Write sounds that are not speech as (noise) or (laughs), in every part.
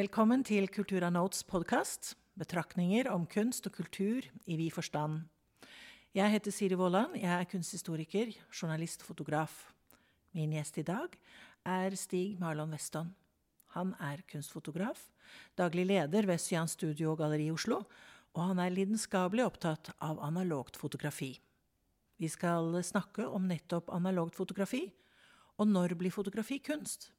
Velkommen til Kultura Notes podkast. Betraktninger om kunst og kultur i vid forstand. Jeg heter Siri Vollan. Jeg er kunsthistoriker, journalist og fotograf. Min gjest i dag er Stig Marlon Weston. Han er kunstfotograf, daglig leder ved Cyan Studio og Galleri i Oslo, og han er lidenskapelig opptatt av analogt fotografi. Vi skal snakke om nettopp analogt fotografi, og når blir fotografi kunst?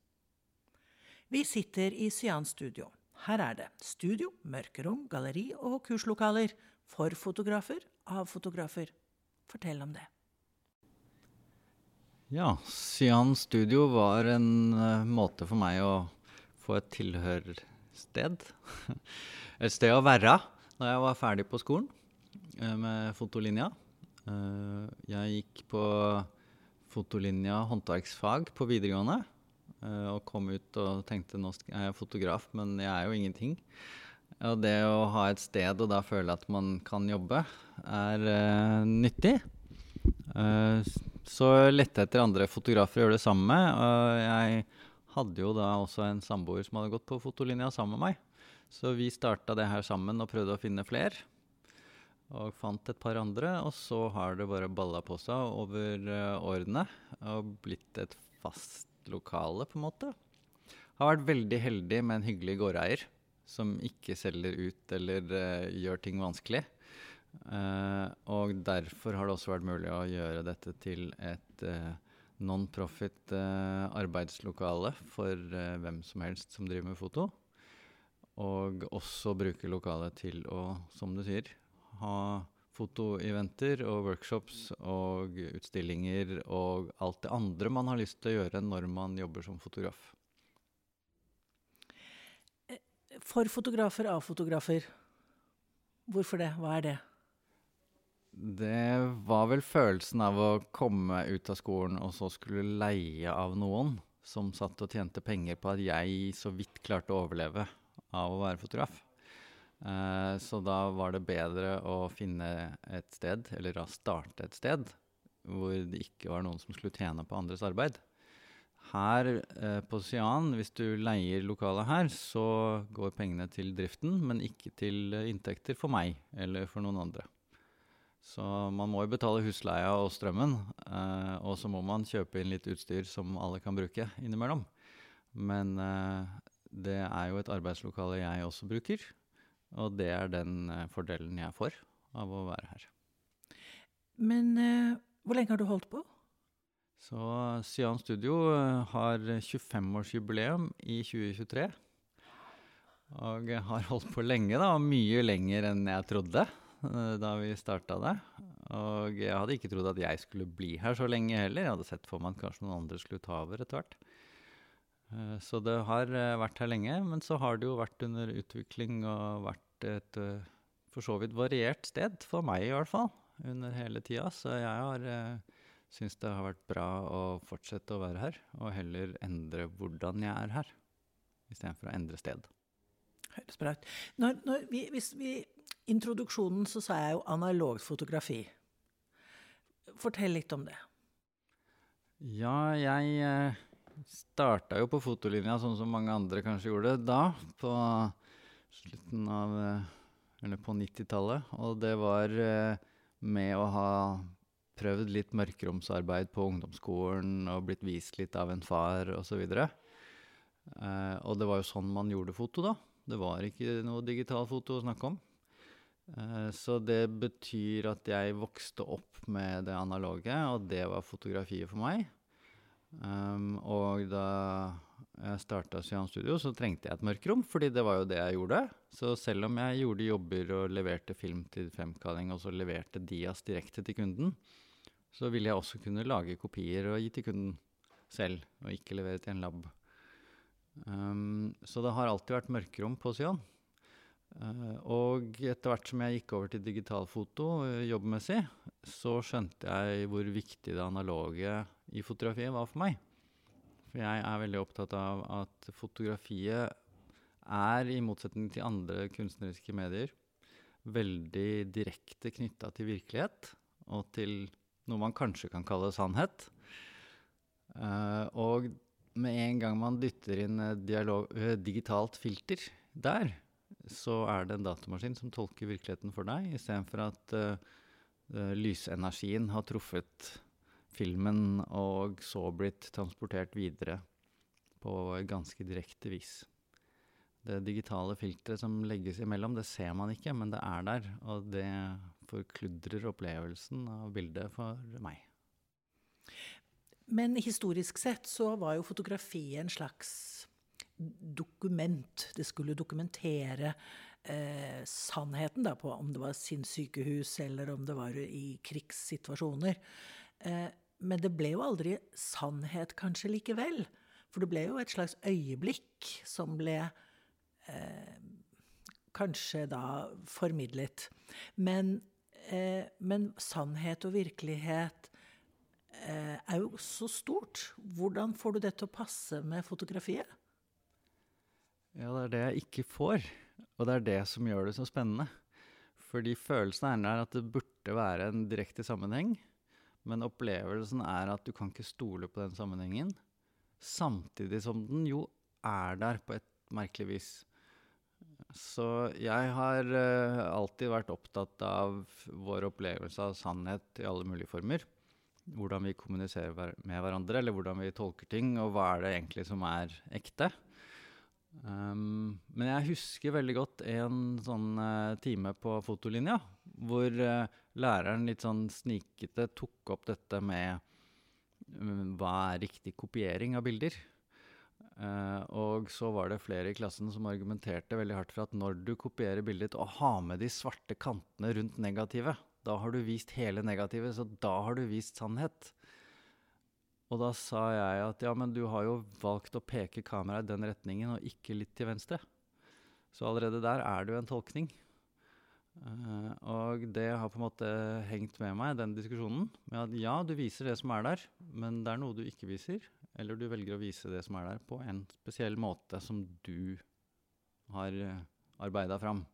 Vi sitter i Sian Studio. Her er det studio, mørkerom, galleri og kurslokaler for fotografer av fotografer. Fortell om det. Ja, Cyan Studio var en uh, måte for meg å få et tilhørsted. (laughs) et sted å være da jeg var ferdig på skolen uh, med fotolinja. Uh, jeg gikk på fotolinja håndverksfag på videregående. Og kom ut og tenkte nå er jeg fotograf, men jeg er jo ingenting. Og det å ha et sted og da føle at man kan jobbe, er nyttig. så lette etter andre fotografer å gjøre det samme. Og jeg hadde jo da også en samboer som hadde gått på fotolinja sammen med meg. Så vi starta det her sammen og prøvde å finne flere. Og fant et par andre, og så har det bare balla på seg over uh, årene. Og blitt et fast lokale, på en måte. Har vært veldig heldig med en hyggelig gårdeier som ikke selger ut eller uh, gjør ting vanskelig. Uh, og derfor har det også vært mulig å gjøre dette til et non-profit arbeidslokale for hvem som helst som driver med foto. Og også bruke lokalet til å, som du sier, ha fotoeventer og workshops og utstillinger og alt det andre man har lyst til å gjøre når man jobber som fotograf. For fotografer av fotografer, hvorfor det? Hva er det? Det var vel følelsen av å komme ut av skolen og så skulle leie av noen som satt og tjente penger på at jeg så vidt klarte å overleve av å være fotograf. Uh, så da var det bedre å finne et sted, eller da starte et sted, hvor det ikke var noen som skulle tjene på andres arbeid. Her uh, på Sian, hvis du leier lokalet her, så går pengene til driften, men ikke til uh, inntekter for meg eller for noen andre. Så man må jo betale husleia og strømmen, og så må man kjøpe inn litt utstyr som alle kan bruke innimellom. Men det er jo et arbeidslokale jeg også bruker, og det er den uh, fordelen jeg får av å være her. Men uh, hvor lenge har du holdt på? Så Sian Studio uh, har 25-årsjubileum i 2023. Og har holdt på lenge, da, mye lenger enn jeg trodde da vi starta det. Og jeg hadde ikke trodd at jeg skulle bli her så lenge heller. Jeg hadde sett for meg at kanskje noen andre skulle ta over etter hvert. Eh, så det har eh, vært her lenge, men så har det jo vært under utvikling og vært et eh, for så vidt variert sted, for meg i hvert fall, under hele tida. Så jeg har syns det har vært bra å fortsette å være her, og heller endre hvordan jeg er her, istedenfor å endre sted. Høres bra ut. Når, når vi, hvis vi introduksjonen så sa jeg jo analogt fotografi. Fortell litt om det. Ja, jeg starta jo på fotolinja sånn som mange andre kanskje gjorde da, på slutten av eh, Eller på 90-tallet. Og det var eh, med å ha prøvd litt mørkeromsarbeid på ungdomsskolen og blitt vist litt av en far osv. Eh, og det var jo sånn man gjorde foto da. Det var ikke noe digitalfoto å snakke om. Eh, så det betyr at jeg vokste opp med det analoge, og det var fotografiet for meg. Um, og da jeg starta Studio, så trengte jeg et mørkerom, fordi det var jo det jeg gjorde. Så selv om jeg gjorde jobber og leverte film til femkalling, og så leverte Dias direkte til kunden, så ville jeg også kunne lage kopier og gi til kunden selv, og ikke levere til en lab. Um, så det har alltid vært mørkerom på Cyan. Uh, og etter hvert som jeg gikk over til digitalfoto uh, jobbmessig, så skjønte jeg hvor viktig det analoge i fotografiet var for meg. For jeg er veldig opptatt av at fotografiet er, i motsetning til andre kunstneriske medier, veldig direkte knytta til virkelighet og til noe man kanskje kan kalle sannhet. Uh, og med en gang man dytter inn eh, dialog, eh, digitalt filter der, så er det en datamaskin som tolker virkeligheten for deg, istedenfor at uh, lysenergien har truffet filmen og så blitt transportert videre på ganske direkte vis. Det digitale filteret som legges imellom, det ser man ikke, men det er der. Og det forkludrer opplevelsen av bildet for meg. Men historisk sett så var jo fotografiet en slags dokument. Det skulle dokumentere eh, sannheten da, på om det var sinnssykehus eller om det var i krigssituasjoner. Eh, men det ble jo aldri sannhet kanskje likevel. For det ble jo et slags øyeblikk som ble eh, kanskje da formidlet. Men, eh, men sannhet og virkelighet Eh, er jo så stort. Hvordan får du det til å passe med fotografiet? Ja, det er det jeg ikke får. Og det er det som gjør det så spennende. Fordi følelsen er at det burde være en direkte sammenheng, men opplevelsen er at du kan ikke stole på den sammenhengen. Samtidig som den jo er der på et merkelig vis. Så jeg har uh, alltid vært opptatt av vår opplevelse av sannhet i alle mulige former hvordan vi kommuniserer med hverandre, eller hvordan vi tolker ting, og hva er det egentlig som er ekte. Um, men jeg husker veldig godt en sånn uh, time på fotolinja hvor uh, læreren litt sånn snikete tok opp dette med um, hva er riktig kopiering av bilder. Uh, og så var det flere i klassen som argumenterte veldig hardt for at når du kopierer bildet, og har med de svarte kantene rundt negativet, da har du vist hele negativet, så da har du vist sannhet. Og da sa jeg at ja, men du har jo valgt å peke kameraet i den retningen, og ikke litt til venstre. Så allerede der er det jo en tolkning. Uh, og det har på en måte hengt med meg, den diskusjonen. Med at ja, du viser det som er der, men det er noe du ikke viser. Eller du velger å vise det som er der, på en spesiell måte som du har eh, arbeida fram.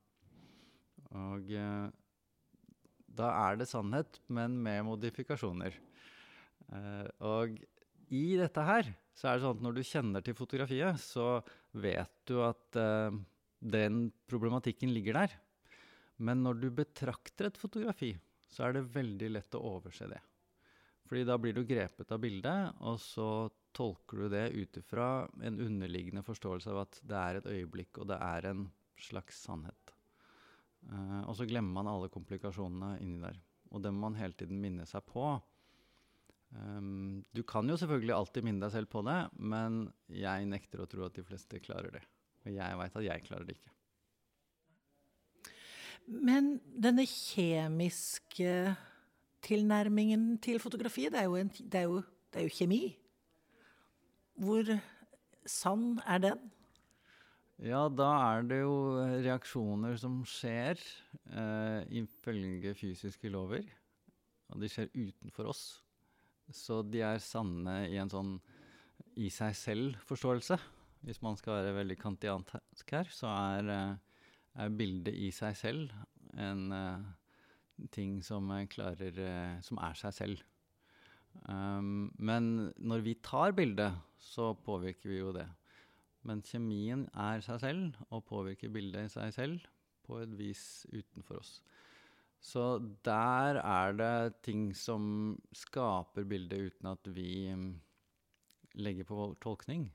Og uh, da er det sannhet, men med modifikasjoner. Uh, og i dette her så er det sånn at når du kjenner til fotografiet, så vet du at uh, den problematikken ligger der. Men når du betrakter et fotografi, så er det veldig lett å overse det. Fordi da blir du grepet av bildet, og så tolker du det ut ifra en underliggende forståelse av at det er et øyeblikk, og det er en slags sannhet. Uh, og så glemmer man alle komplikasjonene inni der. Og det må man hele tiden minne seg på. Um, du kan jo selvfølgelig alltid minne deg selv på det, men jeg nekter å tro at de fleste klarer det. Og jeg veit at jeg klarer det ikke. Men denne kjemiske tilnærmingen til fotografiet, det er jo, en, det er jo, det er jo kjemi. Hvor sann er den? Ja, da er det jo reaksjoner som skjer eh, ifølge fysiske lover. Og de skjer utenfor oss. Så de er sanne i en sånn i seg selv-forståelse. Hvis man skal være veldig kantiansk her, så er, eh, er bildet i seg selv en uh, ting som, klarer, uh, som er seg selv. Um, men når vi tar bildet, så påvirker vi jo det. Men kjemien er seg selv og påvirker bildet i seg selv på et vis utenfor oss. Så der er det ting som skaper bildet uten at vi mm, legger på vår tolkning.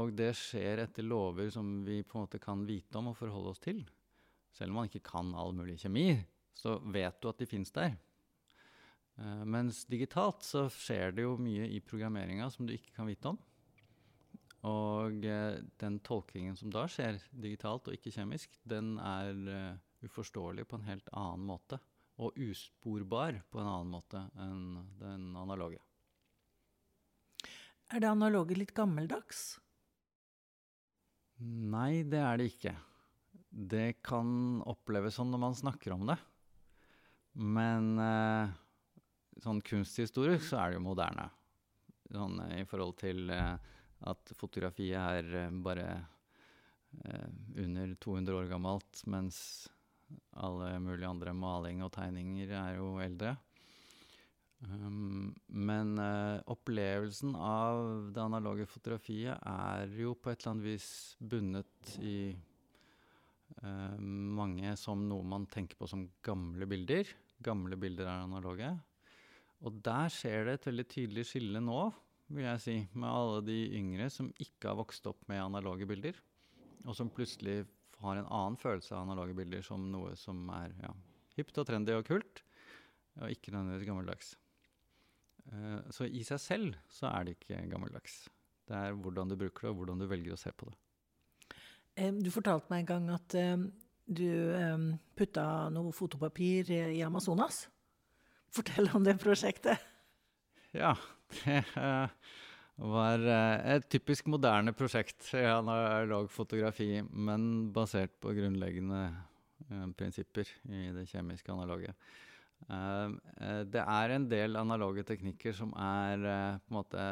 Og det skjer etter lover som vi på en måte kan vite om og forholde oss til. Selv om man ikke kan all mulig kjemi, så vet du at de fins der. Uh, mens digitalt så skjer det jo mye i programmeringa som du ikke kan vite om. Og eh, den tolkingen som da skjer digitalt og ikke kjemisk, den er uh, uforståelig på en helt annen måte. Og usporbar på en annen måte enn den analoge. Er det analoge litt gammeldags? Nei, det er det ikke. Det kan oppleves sånn når man snakker om det. Men uh, sånn kunsthistorisk så er det jo moderne. Sånn uh, i forhold til uh, at fotografiet er eh, bare eh, under 200 år gammelt, mens alle mulige andre maling og tegninger er jo eldre. Um, men uh, opplevelsen av det analoge fotografiet er jo på et eller annet vis bundet i uh, mange som noe man tenker på som gamle bilder. Gamle bilder er analoge. Og der skjer det et veldig tydelig skille nå, vil jeg si, med alle de yngre som ikke har vokst opp med analoge bilder, og som plutselig har en annen følelse av analoge bilder som noe som er ja, hypt og trendy og kult, og ikke nødvendigvis gammeldags. Uh, så i seg selv så er det ikke gammeldags. Det er hvordan du bruker det, og hvordan du velger å se på det. Du fortalte meg en gang at du putta noe fotopapir i Amazonas. Fortell om det prosjektet. Ja, det uh, var uh, et typisk moderne prosjekt i analog fotografi, men basert på grunnleggende prinsipper i det kjemiske analoge. Uh, det er en del analoge teknikker som er på en måte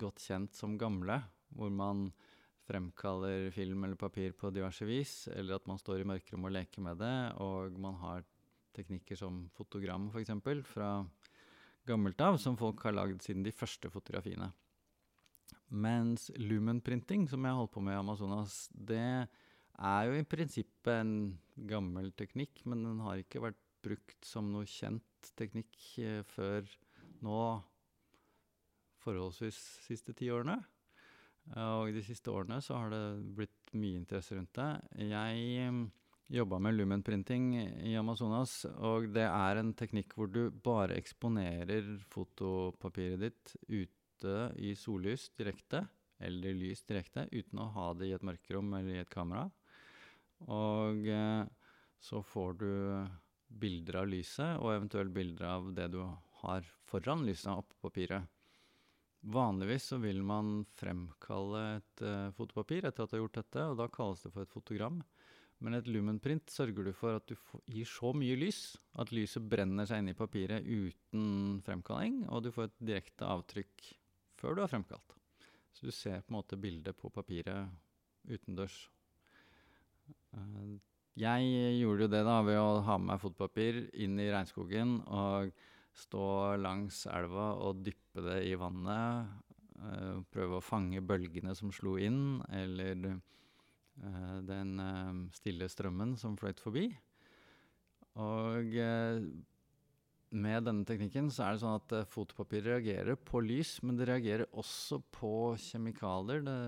godt kjent som gamle, hvor man fremkaller film eller papir på diverse vis, eller at man står i mørkerommet og leker med det, og man har teknikker som fotogram, f.eks., fra gammelt av, som folk har lagd siden de første fotografiene. Mens lumenprinting, som jeg holdt på med i Amazonas, det er jo i prinsippet en gammel teknikk, men den har ikke vært brukt som noe kjent teknikk eh, før nå forholdsvis siste ti årene. Og de siste årene så har det blitt mye interesse rundt det. Jeg um, jobba med lumenprinting i Amazonas, og det er en teknikk hvor du bare eksponerer fotopapiret ditt ute i sollys direkte, eller lys direkte, uten å ha det i et mørkerom eller i et kamera. Og eh, så får du bilder av lyset, og eventuelt bilder av det du har foran lyset oppå papiret. Vanligvis så vil man fremkalle et uh, fotopapir etter at du har gjort dette, og da kalles det for et fotogram. Men et lumenprint sørger du for at du gir så mye lys at lyset brenner seg inn i papiret uten fremkalling, og du får et direkte avtrykk før du har fremkalt. Så du ser på en måte bildet på papiret utendørs. Uh, jeg gjorde jo det da ved å ha med meg fotpapir inn i regnskogen og stå langs elva og dyppe det i vannet. Uh, prøve å fange bølgene som slo inn, eller uh, den stille strømmen som fløyt forbi. Og med denne teknikken så er det sånn at fotopapir reagerer på lys, men det reagerer også på kjemikalier det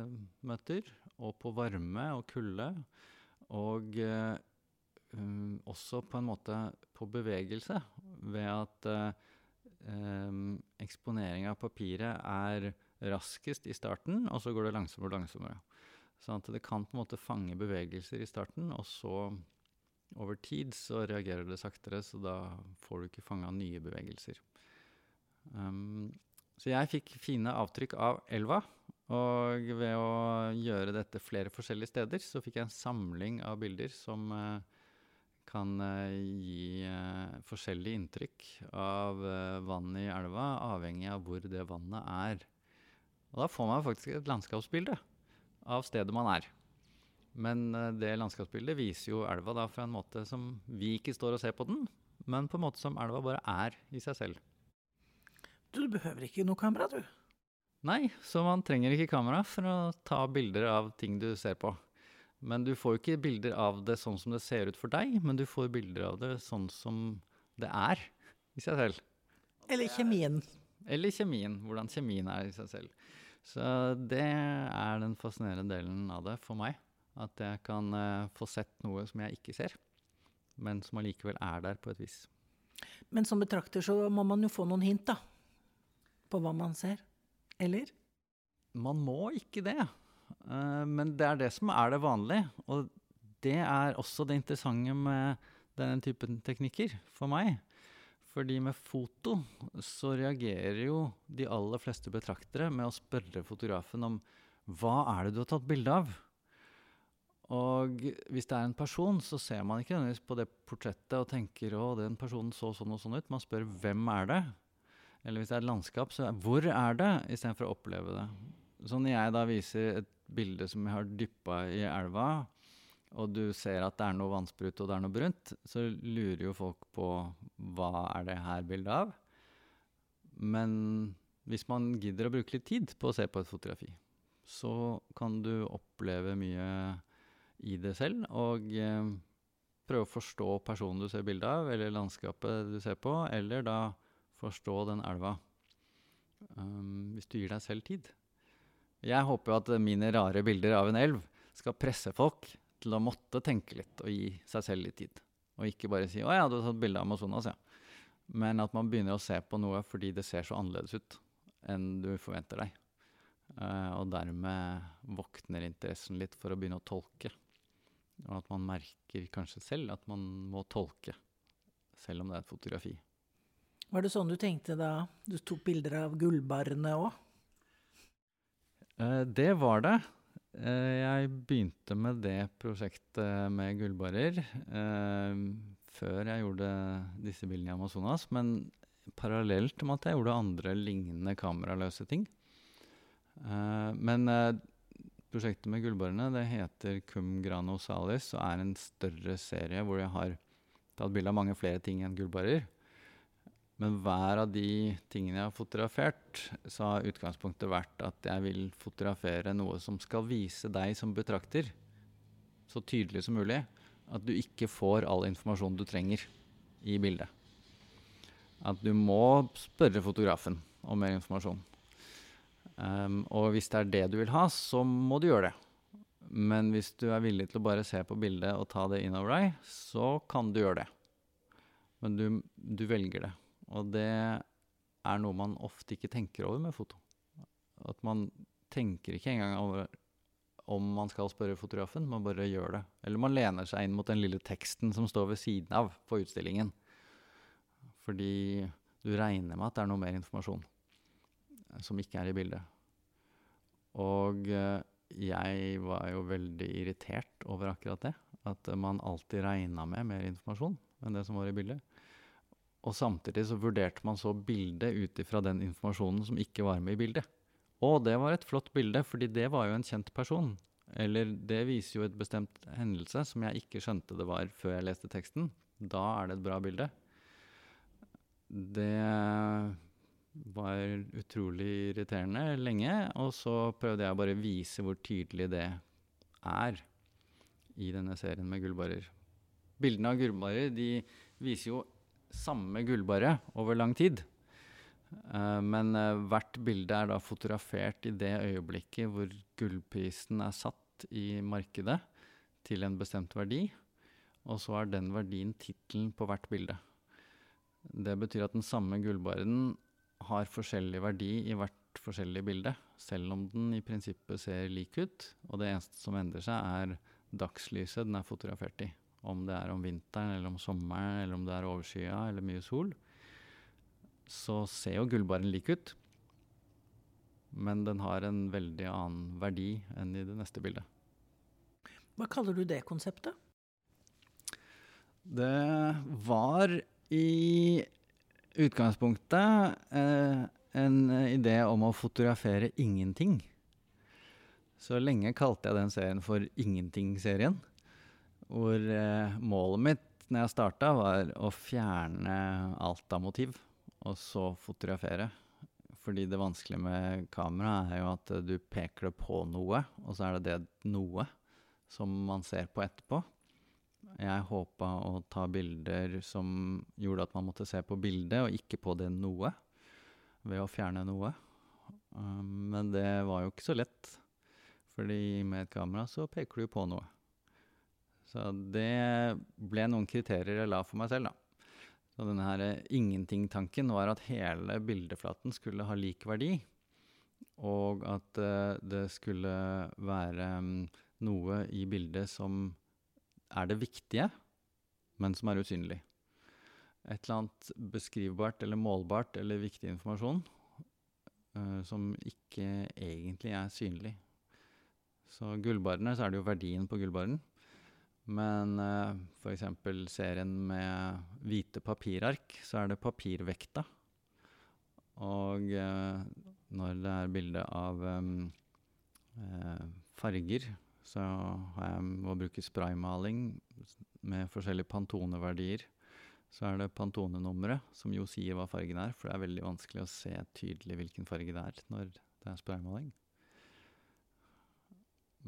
møter, og på varme og kulde. Og um, også på en måte på bevegelse, ved at eh, eksponering av papiret er raskest i starten, og så går det langsommere og langsommere. Sånn at det kan på en måte fange bevegelser i starten, og så over tid så reagerer det saktere, så da får du ikke fanga nye bevegelser. Um, så jeg fikk fine avtrykk av elva, og ved å gjøre dette flere forskjellige steder, så fikk jeg en samling av bilder som uh, kan uh, gi uh, forskjellig inntrykk av vannet i elva, avhengig av hvor det vannet er. Og da får man faktisk et landskapsbilde av stedet man er. Men det landskapsbildet viser jo elva da fra en måte som vi ikke står og ser på den, men på en måte som elva bare er i seg selv. Du behøver ikke noe kamera, du. Nei, så man trenger ikke kamera for å ta bilder av ting du ser på. Men du får jo ikke bilder av det sånn som det ser ut for deg, men du får bilder av det sånn som det er i seg selv. Eller kjemien. Eller kjemien. Hvordan kjemien er i seg selv. Så det er den fascinerende delen av det for meg. At jeg kan uh, få sett noe som jeg ikke ser, men som allikevel er der på et vis. Men som betrakter så må man jo få noen hint, da. På hva man ser. Eller? Man må ikke det. Uh, men det er det som er det vanlige. Og det er også det interessante med denne typen teknikker for meg. Fordi med foto så reagerer jo de aller fleste betraktere med å spørre fotografen om hva er det du har tatt bilde av? Og hvis det er en person, så ser man ikke på det portrettet og tenker å, den personen så sånn og sånn ut. Man spør hvem er det? Eller hvis det er et landskap, så hvor er det? Istedenfor å oppleve det. Så når jeg da viser et bilde som jeg har dyppa i elva, og du ser at det er noe vannsprut og det er noe brunt, så lurer jo folk på hva er det her bildet av? Men hvis man gidder å bruke litt tid på å se på et fotografi, så kan du oppleve mye i det selv, og eh, prøve å forstå personen du ser bilde av, eller landskapet du ser på, eller da forstå den elva. Um, hvis du gir deg selv tid. Jeg håper jo at mine rare bilder av en elv skal presse folk til å måtte tenke litt og gi seg selv litt tid. Og ikke bare si 'Å ja, du har tatt bilde av Amazonas', ja. Men at man begynner å se på noe fordi det ser så annerledes ut enn du forventer deg. Uh, og dermed våkner interessen litt for å begynne å tolke. Og at man merker kanskje selv at man må tolke, selv om det er et fotografi. Var det sånn du tenkte da du tok bilder av gullbarene òg? Uh, det var det. Uh, jeg begynte med det prosjektet med gullbarer før jeg gjorde disse bildene i Amazonas. Men parallelt med at jeg gjorde andre lignende kameraløse ting. men Prosjektet med gullborene det heter Cum grano salis og er en større serie hvor jeg har tatt bilde av mange flere ting enn gullbarer. Men hver av de tingene jeg har fotografert, så har utgangspunktet vært at jeg vil fotografere noe som skal vise deg som betrakter, så tydelig som mulig, at du ikke får all informasjon du trenger i bildet. At du må spørre fotografen om mer informasjon. Um, og hvis det er det du vil ha, så må du gjøre det. Men hvis du er villig til å bare se på bildet og ta det innover deg, så kan du gjøre det. Men du, du velger det. Og det er noe man ofte ikke tenker over med foto. At man tenker ikke engang over om man skal spørre fotografen, man bare gjør det. Eller man lener seg inn mot den lille teksten som står ved siden av på utstillingen. Fordi du regner med at det er noe mer informasjon som ikke er i bildet. Og eh, jeg var jo veldig irritert over akkurat det. At man alltid regna med mer informasjon enn det som var i bildet. Og samtidig så vurderte man så bildet ut ifra den informasjonen som ikke var med i bildet. Og det var et flott bilde, fordi det var jo en kjent person. Eller det viser jo et bestemt hendelse som jeg ikke skjønte det var før jeg leste teksten. Da er det et bra bilde. Det var utrolig irriterende lenge. Og så prøvde jeg å vise hvor tydelig det er i denne serien med gullbarer. Bildene av gullbarer de viser jo samme gullbarre over lang tid. Uh, men uh, hvert bilde er da fotografert i det øyeblikket hvor gullprisen er satt i markedet til en bestemt verdi. Og så er den verdien tittelen på hvert bilde. Det betyr at den samme gullbaren har forskjellig verdi i hvert forskjellige bilde, selv om den i prinsippet ser lik ut. Og det eneste som endrer seg, er dagslyset den er fotografert i. Om det er om vinteren eller om sommeren, eller om det er overskya eller mye sol. Så ser jo gullbaren lik ut, men den har en veldig annen verdi enn i det neste bildet. Hva kaller du det konseptet? Det var i utgangspunktet eh, en idé om å fotografere ingenting. Så lenge kalte jeg den serien for Ingenting-serien. Hvor eh, målet mitt når jeg starta, var å fjerne alt av motiv, og så fotografere. Fordi det vanskelige med kamera er jo at du peker det på noe, og så er det det noe som man ser på etterpå. Jeg håpa å ta bilder som gjorde at man måtte se på bildet, og ikke på det noe, ved å fjerne noe. Um, men det var jo ikke så lett, fordi med et kamera så peker du på noe. Så det ble noen kriterier jeg la for meg selv, da. Så denne her ingenting-tanken var at hele bildeflaten skulle ha lik verdi. Og at uh, det skulle være um, noe i bildet som er det viktige, men som er usynlig. Et eller annet beskrivbart eller målbart eller viktig informasjon uh, som ikke egentlig er synlig. Så gullbarene, så er det jo verdien på gullbaren. Men uh, f.eks. serien med hvite papirark, så er det papirvekta. Og uh, når det er bilde av um, uh, farger, så har jeg må bruke spraymaling med forskjellige pantoneverdier. Så er det Pantone-nummeret, som jo sier hva fargen er, for det er veldig vanskelig å se tydelig hvilken farge det er når det er spraymaling.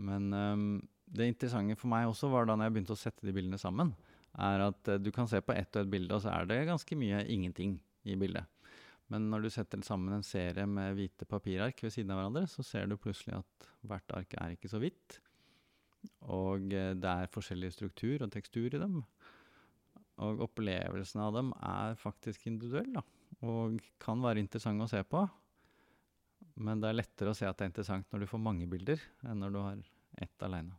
Men um, det interessante for meg også var da når jeg begynte å sette de bildene sammen, er at uh, du kan se på ett og ett bilde, og så er det ganske mye ingenting i bildet. Men når du setter sammen en serie med hvite papirark ved siden av hverandre, så ser du plutselig at hvert ark er ikke så hvitt. Og uh, det er forskjellig struktur og tekstur i dem. Og opplevelsen av dem er faktisk individuell, da. Og kan være interessant å se på. Men det er lettere å se at det er interessant når du får mange bilder, enn når du har ett aleine.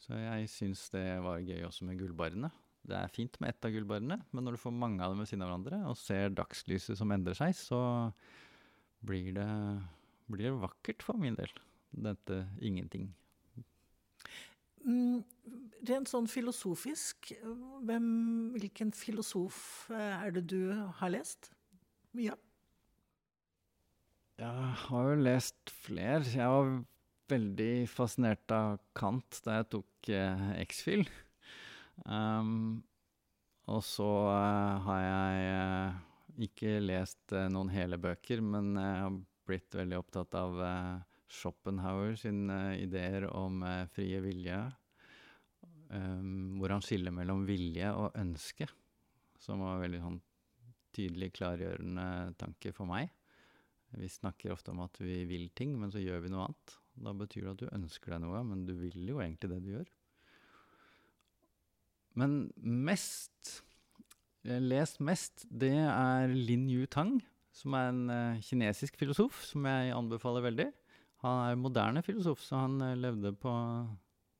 Så jeg syns det var gøy også med gullbarene. Det er fint med ett av gullbarene, men når du får mange av dem ved siden av hverandre, og ser dagslyset som endrer seg, så blir det, blir det vakkert for min del. Dette ingenting. Mm, rent sånn filosofisk, hvem, hvilken filosof eh, er det du har lest mye av? Jeg har jo lest flere. Jeg var veldig fascinert av Kant da jeg tok eh, X-Fil. Um, og så eh, har jeg eh, ikke lest uh, noen hele bøker, men jeg har blitt veldig opptatt av Schopenhauer sine ideer om frie vilje. Um, hvor han skiller mellom vilje og ønske, som var veldig sånn tydelig klargjørende tanke for meg. Vi snakker ofte om at vi vil ting, men så gjør vi noe annet. Da betyr det at du ønsker deg noe, men du vil jo egentlig det du gjør. Men mest lest mest, det er Lin Yu Tang, som er en kinesisk filosof som jeg anbefaler veldig. Han er moderne filosof, så han uh, levde på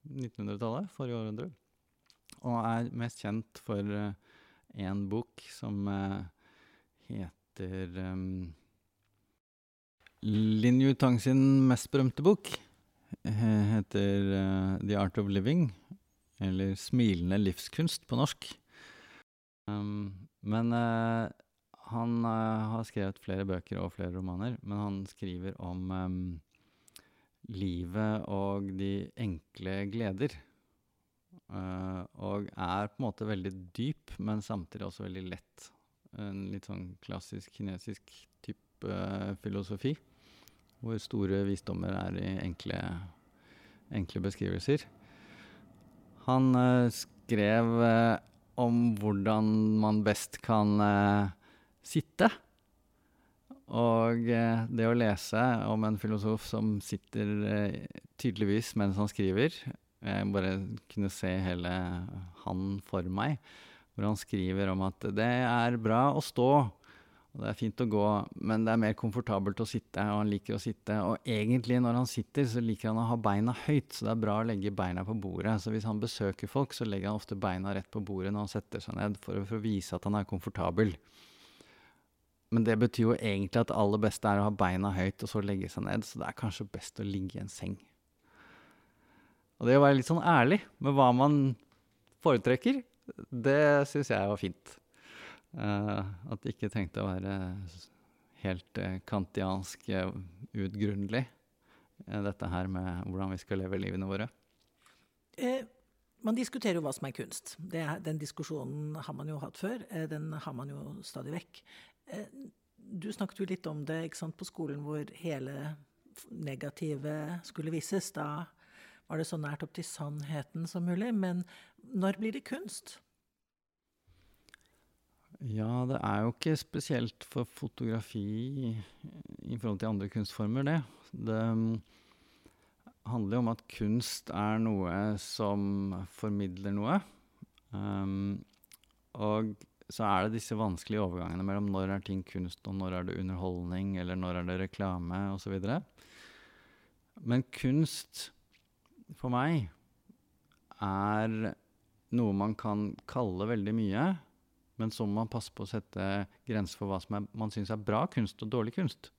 1900-tallet, forrige århundre. Og er mest kjent for én uh, bok som heter um, Lin Yu Tang sin mest berømte bok heter uh, The Art of Living, eller Smilende livskunst på norsk. Um, men uh, han uh, har skrevet flere bøker og flere romaner, men han skriver om um, livet og de enkle gleder. og er på en måte veldig dyp, men samtidig også veldig lett. En litt sånn klassisk kinesisk type filosofi hvor store visdommer er i enkle, enkle beskrivelser. Han uh, skrev uh, om hvordan man best kan uh, sitte. Og det å lese om en filosof som sitter tydeligvis mens han skriver Jeg bare kunne se hele han for meg, hvor han skriver om at det er bra å stå og det er fint å gå, men det er mer komfortabelt å sitte, og han liker å sitte. Og egentlig, når han sitter, så liker han å ha beina høyt, så det er bra å legge beina på bordet. Så hvis han besøker folk, så legger han ofte beina rett på bordet når han setter seg ned, for, for å vise at han er komfortabel. Men det betyr jo egentlig at det aller beste er å ha beina høyt, og så legge seg ned. Så det er kanskje best å ligge i en seng. Og det å være litt sånn ærlig med hva man foretrekker, det syns jeg var fint. Uh, at det ikke trengte å være helt uh, kantiansk uh, utgrunnelig, dette her med hvordan vi skal leve livene våre. man diskuterer jo hva som er kunst. Er, den diskusjonen har man jo hatt før. den har man jo stadig vekk. Du snakket jo litt om det sant, på skolen hvor hele negative skulle vises. Da var det så nært opp til sannheten som mulig. Men når blir det kunst? Ja, det er jo ikke spesielt for fotografi i forhold til andre kunstformer, det. Det mm, handler jo om at kunst er noe som formidler noe. Um, og så er det disse vanskelige overgangene mellom når er ting kunst, og når er det underholdning, eller når er det reklame, osv. Men kunst, for meg, er noe man kan kalle veldig mye men så må man passe på å sette grenser for hva som er, man syns er bra kunst og dårlig kunst.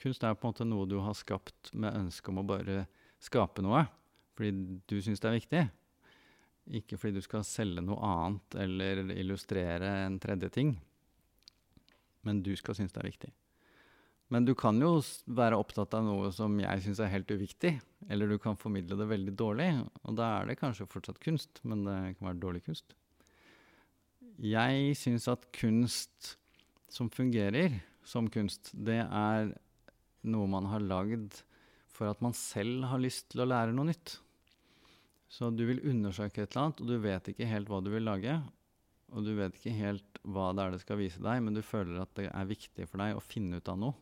Kunst er på en måte noe du har skapt med ønske om å bare skape noe fordi du syns det er viktig. Ikke fordi du skal selge noe annet eller illustrere en tredje ting. Men du skal synes det er viktig. Men du kan jo være opptatt av noe som jeg syns er helt uviktig. Eller du kan formidle det veldig dårlig, og da er det kanskje fortsatt kunst, men det kan være dårlig kunst Jeg syns at kunst som fungerer som kunst, det er noe man har lagd for at man selv har lyst til å lære noe nytt. Så du vil undersøke et eller annet, og du vet ikke helt hva du vil lage. Og du vet ikke helt hva det er det skal vise deg, men du føler at det er viktig for deg å finne ut av noe.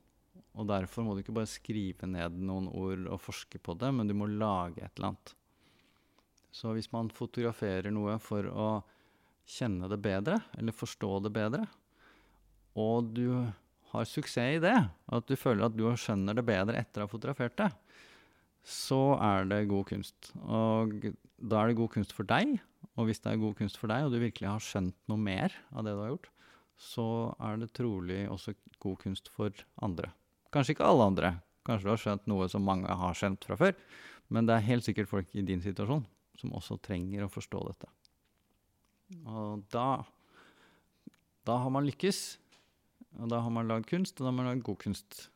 Og derfor må du ikke bare skrive ned noen ord og forske på det, men du må lage et eller annet. Så hvis man fotograferer noe for å kjenne det bedre, eller forstå det bedre, og du har suksess i det, og at du føler at du skjønner det bedre etter å ha fotografert det, så er det god kunst. Og da er det god kunst for deg. Og hvis det er god kunst for deg, og du virkelig har skjønt noe mer av det du har gjort, så er det trolig også god kunst for andre. Kanskje ikke alle andre. Kanskje du har skjønt noe som mange har skjønt fra før. Men det er helt sikkert folk i din situasjon som også trenger å forstå dette. Og da, da har man lykkes. Og da har man lagd kunst, og da har man lagd god kunst.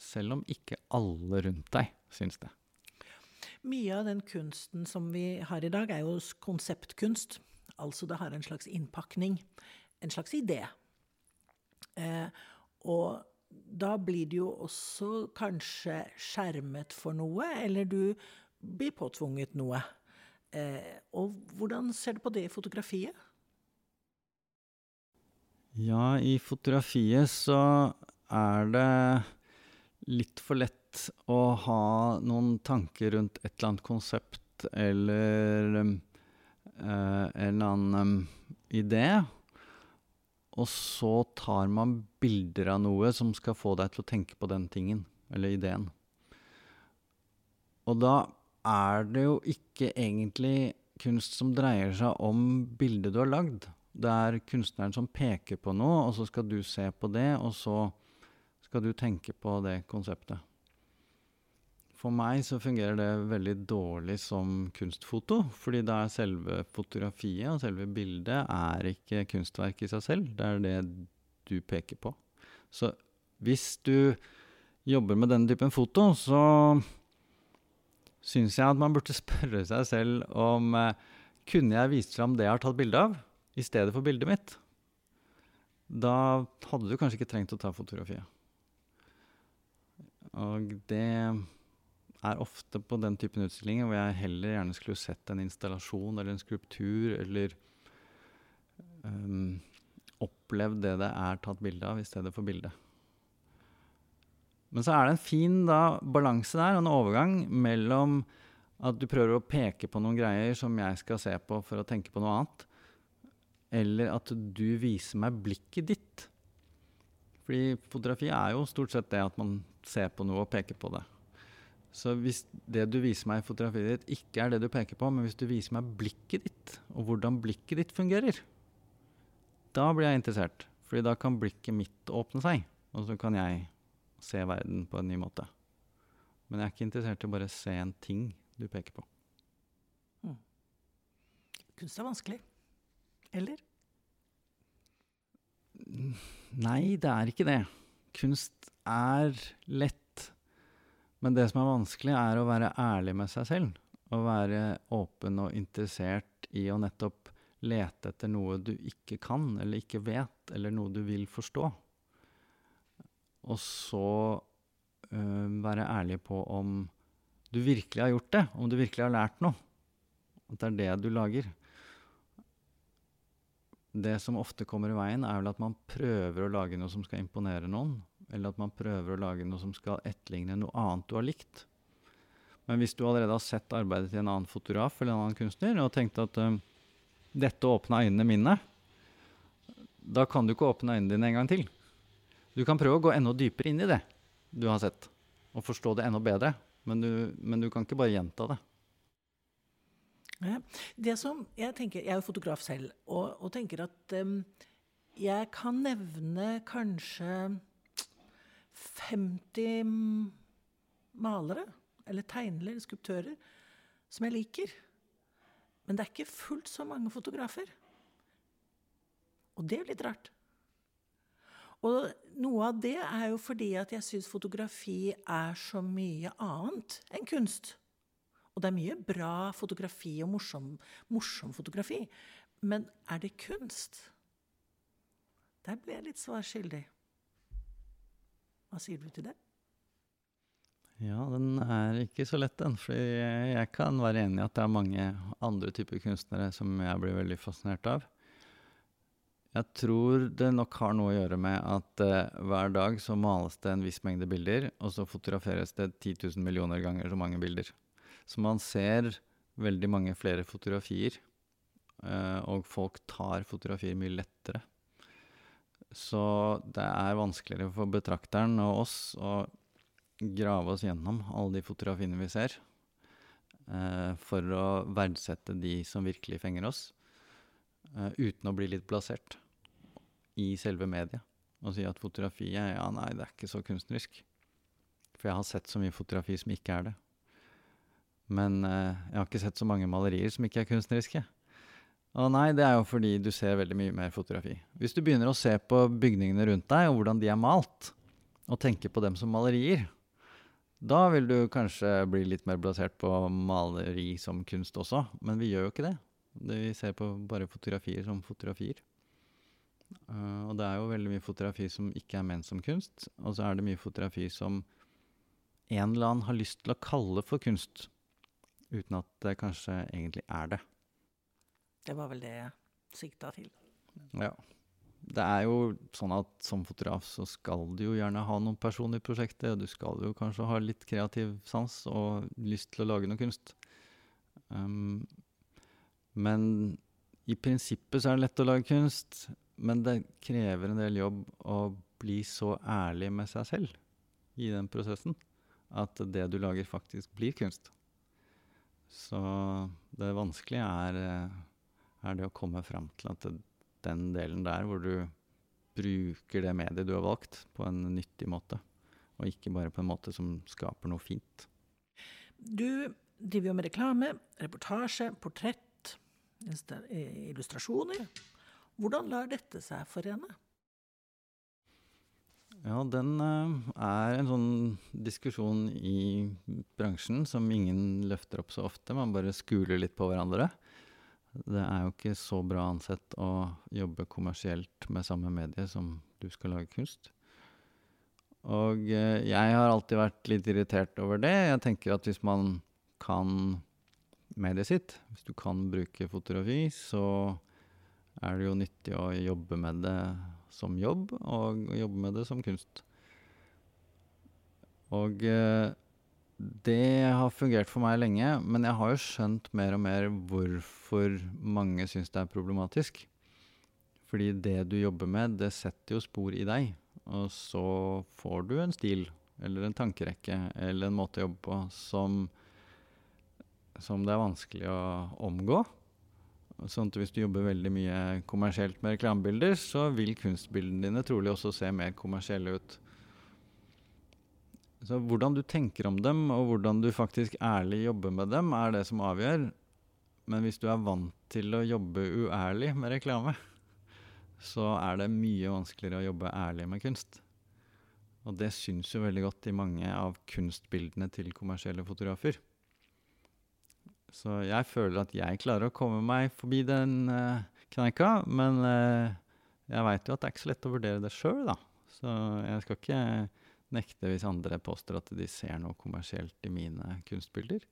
Selv om ikke alle rundt deg syns det. Mye av den kunsten som vi har i dag, er jo konseptkunst. Altså det har en slags innpakning, en slags idé. Eh, og da blir det jo også kanskje skjermet for noe, eller du blir påtvunget noe. Eh, og hvordan ser du på det i fotografiet? Ja, i fotografiet så er det litt for lett å ha noen tanker rundt et eller annet konsept eller uh, en annen um, idé. Og så tar man bilder av noe som skal få deg til å tenke på den tingen, eller ideen. Og da er det jo ikke egentlig kunst som dreier seg om bildet du har lagd. Det er kunstneren som peker på noe, og så skal du se på det, og så skal du tenke på det konseptet. For meg så fungerer det veldig dårlig som kunstfoto, fordi da er selve fotografiet og selve bildet er ikke kunstverk i seg selv, det er det du peker på. Så hvis du jobber med denne typen foto, så syns jeg at man burde spørre seg selv om eh, kunne jeg vist fram det jeg har tatt bilde av, i stedet for bildet mitt? Da hadde du kanskje ikke trengt å ta fotografiet. Og det er ofte på den typen utstillinger hvor jeg heller gjerne skulle sett en installasjon eller en skulptur, eller um, opplevd det det er tatt bilde av, i stedet for bildet. Men så er det en fin da, balanse der, og en overgang mellom at du prøver å peke på noen greier som jeg skal se på for å tenke på noe annet, eller at du viser meg blikket ditt. Fordi fotografi er jo stort sett det at man ser på noe og peker på det. Så hvis det du viser meg i fotografiet ditt, ikke er det du peker på, men hvis du viser meg blikket ditt, og hvordan blikket ditt fungerer, da blir jeg interessert. Fordi da kan blikket mitt åpne seg, og så kan jeg se verden på en ny måte. Men jeg er ikke interessert i å bare se en ting du peker på. Mm. Kunst er vanskelig. Eller? Nei, det er ikke det. Kunst er lett men det som er vanskelig, er å være ærlig med seg selv. Å være åpen og interessert i å nettopp lete etter noe du ikke kan, eller ikke vet, eller noe du vil forstå. Og så øh, være ærlig på om du virkelig har gjort det, om du virkelig har lært noe. At det er det du lager. Det som ofte kommer i veien, er vel at man prøver å lage noe som skal imponere noen, eller at man prøver å lage noe som skal etterligne noe annet du har likt. Men hvis du allerede har sett arbeidet til en annen fotograf eller en annen kunstner og tenkt at um, dette åpna øynene mine, da kan du ikke åpne øynene dine en gang til. Du kan prøve å gå enda dypere inn i det du har sett, og forstå det enda bedre. Men du, men du kan ikke bare gjenta det. Det som Jeg tenker, jeg er jo fotograf selv, og, og tenker at um, jeg kan nevne kanskje 50 malere, eller tegnere, eller skulptører, som jeg liker. Men det er ikke fullt så mange fotografer. Og det er litt rart. Og noe av det er jo fordi at jeg syns fotografi er så mye annet enn kunst. Og det er mye bra fotografi og morsom, morsom fotografi. Men er det kunst? Der ble jeg litt svar skyldig. Hva sier du til det? Ja, den er ikke så lett, den. For jeg kan være enig i at det er mange andre typer kunstnere som jeg blir veldig fascinert av. Jeg tror det nok har noe å gjøre med at uh, hver dag så males det en viss mengde bilder, og så fotograferes det 10 000 millioner ganger så mange bilder. Så man ser veldig mange flere fotografier, uh, og folk tar fotografier mye lettere. Så det er vanskeligere for betrakteren og oss å grave oss gjennom alle de fotografiene vi ser, eh, for å verdsette de som virkelig fenger oss. eh, uten å bli litt plassert i selve mediet. Og si at fotografiet ja, nei, det er ikke så kunstnerisk. For jeg har sett så mye fotografi som ikke er det. Men eh, jeg har ikke sett så mange malerier som ikke er kunstneriske. Og nei, det er jo fordi du ser veldig mye mer fotografi. Hvis du begynner å se på bygningene rundt deg, og hvordan de er malt, og tenke på dem som malerier, da vil du kanskje bli litt mer basert på maleri som kunst også. Men vi gjør jo ikke det. Vi ser på bare fotografier som fotografier. Uh, og det er jo veldig mye fotografi som ikke er ment som kunst. Og så er det mye fotografi som en eller annen har lyst til å kalle for kunst, uten at det kanskje egentlig er det. Det var vel det jeg sikta til. Ja. Det er jo sånn at som fotograf så skal du jo gjerne ha noen personer i prosjektet, og du skal jo kanskje ha litt kreativ sans og lyst til å lage noe kunst. Um, men i prinsippet så er det lett å lage kunst, men det krever en del jobb å bli så ærlig med seg selv i den prosessen at det du lager, faktisk blir kunst. Så det vanskelige er, er det å komme fram til at den delen der hvor du bruker det mediet du har valgt, på en nyttig måte, og ikke bare på en måte som skaper noe fint. Du driver jo med reklame, reportasje, portrett illustrasjoner. Hvordan lar dette seg forene? Ja, den uh, er en sånn diskusjon i bransjen som ingen løfter opp så ofte. Man bare skuler litt på hverandre. Det er jo ikke så bra ansett å jobbe kommersielt med samme medie som du skal lage kunst. Og uh, jeg har alltid vært litt irritert over det. Jeg tenker at hvis man kan mediet sitt. Hvis du kan bruke fotografi, så er det jo nyttig å jobbe med det som jobb, og jobbe med det som kunst. Og eh, det har fungert for meg lenge, men jeg har jo skjønt mer og mer hvorfor mange syns det er problematisk. Fordi det du jobber med, det setter jo spor i deg. Og så får du en stil, eller en tankerekke, eller en måte å jobbe på som som det er vanskelig å omgå. Sånn at hvis du jobber veldig mye kommersielt med reklamebilder, så vil kunstbildene dine trolig også se mer kommersielle ut. Så hvordan du tenker om dem, og hvordan du faktisk ærlig jobber med dem, er det som avgjør. Men hvis du er vant til å jobbe uærlig med reklame, så er det mye vanskeligere å jobbe ærlig med kunst. Og det syns jo veldig godt i mange av kunstbildene til kommersielle fotografer. Så jeg føler at jeg klarer å komme meg forbi den uh, kneika. Men uh, jeg veit jo at det er ikke så lett å vurdere det sjøl, da. Så jeg skal ikke nekte hvis andre påstår at de ser noe kommersielt i mine kunstbilder.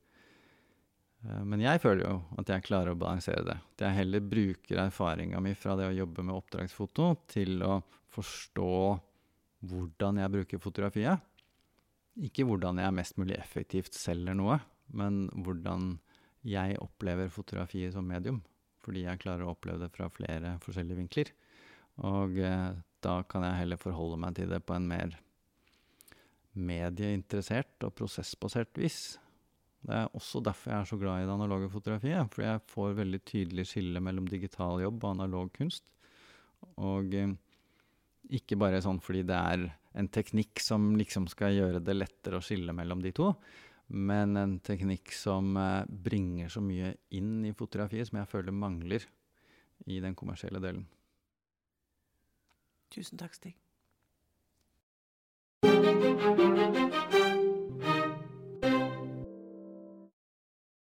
Uh, men jeg føler jo at jeg klarer å balansere det. At jeg heller bruker erfaringa mi fra det å jobbe med oppdragsfoto til å forstå hvordan jeg bruker fotografiet. Ikke hvordan jeg mest mulig effektivt selger noe, men hvordan jeg opplever fotografiet som medium. Fordi jeg klarer å oppleve det fra flere forskjellige vinkler. Og eh, da kan jeg heller forholde meg til det på en mer medieinteressert og prosessbasert vis. Det er også derfor jeg er så glad i det analoge fotografiet. For jeg får veldig tydelig skille mellom digital jobb og analog kunst. Og eh, ikke bare sånn fordi det er en teknikk som liksom skal gjøre det lettere å skille mellom de to, men en teknikk som eh, bringer så mye inn i fotografiet som jeg føler mangler i den kommersielle delen. Tusen takk, Stig. Thank you.